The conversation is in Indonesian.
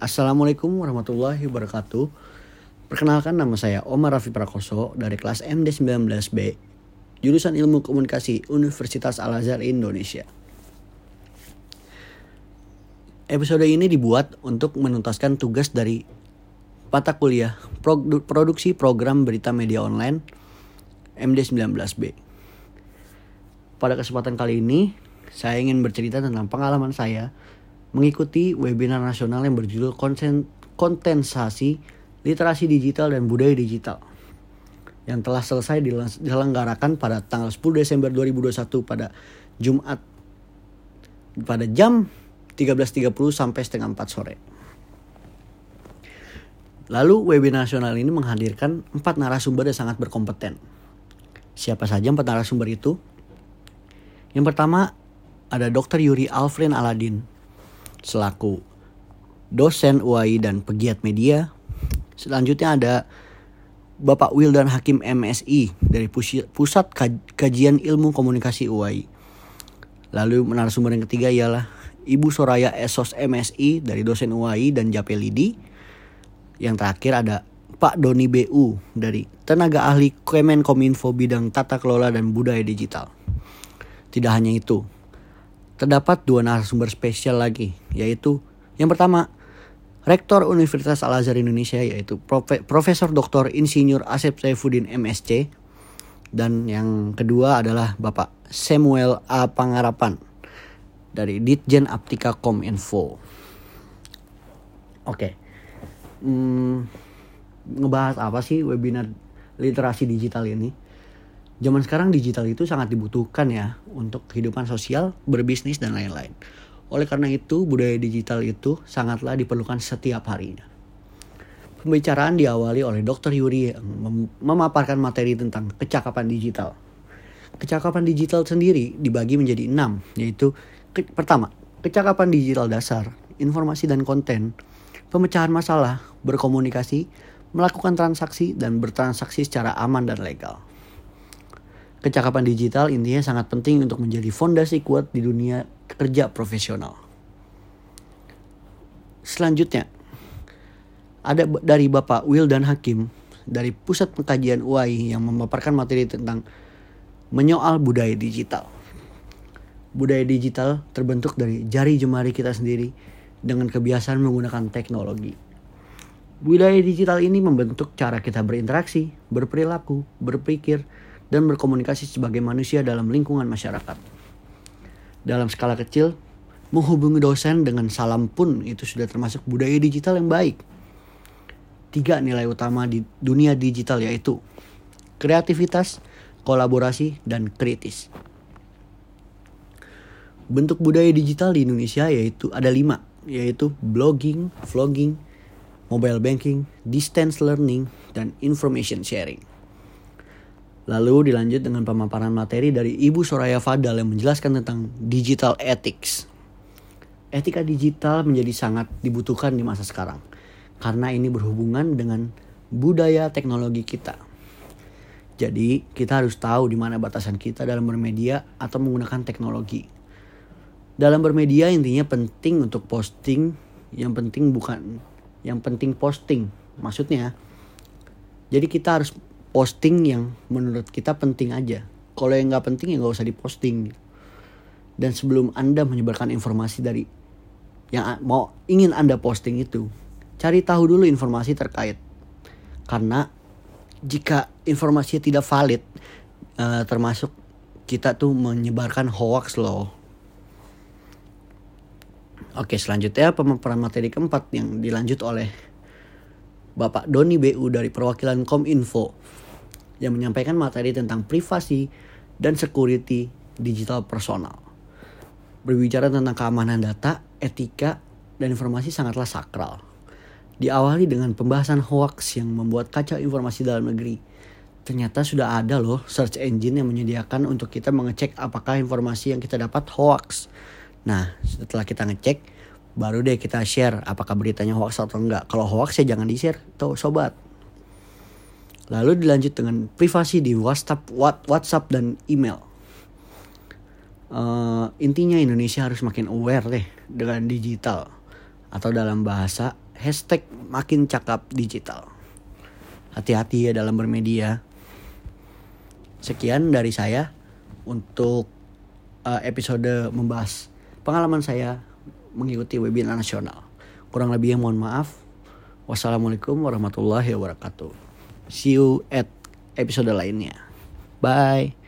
Assalamualaikum warahmatullahi wabarakatuh. Perkenalkan nama saya Omar Raffi Prakoso dari kelas MD19B, jurusan Ilmu Komunikasi Universitas Al-Azhar Indonesia. Episode ini dibuat untuk menuntaskan tugas dari mata kuliah Produksi Program Berita Media Online MD19B. Pada kesempatan kali ini, saya ingin bercerita tentang pengalaman saya mengikuti webinar nasional yang berjudul Kontensasi Literasi Digital dan Budaya Digital yang telah selesai diselenggarakan pada tanggal 10 Desember 2021 pada Jumat pada jam 13.30 sampai setengah 4 sore. Lalu webinar nasional ini menghadirkan empat narasumber yang sangat berkompeten. Siapa saja empat narasumber itu? Yang pertama ada Dr. Yuri Alfred Aladin, selaku dosen UAI dan pegiat media. Selanjutnya ada Bapak Wildan Hakim MSI dari Pusat Kajian Ilmu Komunikasi UAI. Lalu narasumber yang ketiga ialah Ibu Soraya Esos MSI dari dosen UAI dan Japelidi. Yang terakhir ada Pak Doni BU dari tenaga ahli Kemenkominfo bidang tata kelola dan budaya digital. Tidak hanya itu, terdapat dua narasumber spesial lagi, yaitu yang pertama Rektor Universitas Al-Azhar Indonesia yaitu Profe Profesor Dr. Insinyur Asep Saifuddin MSc dan yang kedua adalah Bapak Samuel A. Pangarapan dari Ditjen Aptika Kominfo. Oke. Hmm, ngebahas apa sih webinar literasi digital ini? Zaman sekarang digital itu sangat dibutuhkan ya untuk kehidupan sosial, berbisnis dan lain-lain. Oleh karena itu, budaya digital itu sangatlah diperlukan setiap harinya. Pembicaraan diawali oleh Dr. Yuri yang mem memaparkan materi tentang kecakapan digital. Kecakapan digital sendiri dibagi menjadi enam, yaitu ke pertama, kecakapan digital dasar, informasi dan konten, pemecahan masalah, berkomunikasi, melakukan transaksi, dan bertransaksi secara aman dan legal. Kecakapan digital intinya sangat penting untuk menjadi fondasi kuat di dunia kerja profesional. Selanjutnya, ada dari Bapak Will dan Hakim dari Pusat Pengkajian UAI yang memaparkan materi tentang menyoal budaya digital. Budaya digital terbentuk dari jari jemari kita sendiri dengan kebiasaan menggunakan teknologi. Budaya digital ini membentuk cara kita berinteraksi, berperilaku, berpikir, dan berkomunikasi sebagai manusia dalam lingkungan masyarakat. Dalam skala kecil, menghubungi dosen dengan salam pun itu sudah termasuk budaya digital yang baik. Tiga nilai utama di dunia digital yaitu kreativitas, kolaborasi, dan kritis. Bentuk budaya digital di Indonesia yaitu ada lima, yaitu blogging, vlogging, mobile banking, distance learning, dan information sharing. Lalu dilanjut dengan pemaparan materi dari Ibu Soraya Fadal yang menjelaskan tentang digital ethics. Etika digital menjadi sangat dibutuhkan di masa sekarang karena ini berhubungan dengan budaya teknologi kita. Jadi, kita harus tahu di mana batasan kita dalam bermedia atau menggunakan teknologi. Dalam bermedia intinya penting untuk posting, yang penting bukan yang penting posting. Maksudnya, jadi kita harus posting yang menurut kita penting aja. Kalau yang nggak penting ya nggak usah diposting. Dan sebelum anda menyebarkan informasi dari yang mau ingin anda posting itu, cari tahu dulu informasi terkait. Karena jika informasinya tidak valid, uh, termasuk kita tuh menyebarkan hoax loh. Oke selanjutnya pemaparan materi keempat yang dilanjut oleh Bapak Doni BU dari perwakilan Kominfo yang menyampaikan materi tentang privasi dan security digital personal. Berbicara tentang keamanan data, etika, dan informasi sangatlah sakral. Diawali dengan pembahasan hoax yang membuat kacau informasi dalam negeri. Ternyata sudah ada loh search engine yang menyediakan untuk kita mengecek apakah informasi yang kita dapat hoax. Nah, setelah kita ngecek, baru deh kita share apakah beritanya hoax atau enggak. Kalau hoax ya jangan di-share, tuh sobat. Lalu dilanjut dengan privasi di WhatsApp, WhatsApp dan email. Uh, intinya Indonesia harus makin aware deh dengan digital atau dalam bahasa hashtag makin cakap digital. Hati-hati ya dalam bermedia. Sekian dari saya untuk uh, episode membahas pengalaman saya mengikuti webinar nasional. Kurang lebihnya mohon maaf. Wassalamualaikum warahmatullahi wabarakatuh. See you at episode lainnya. Bye.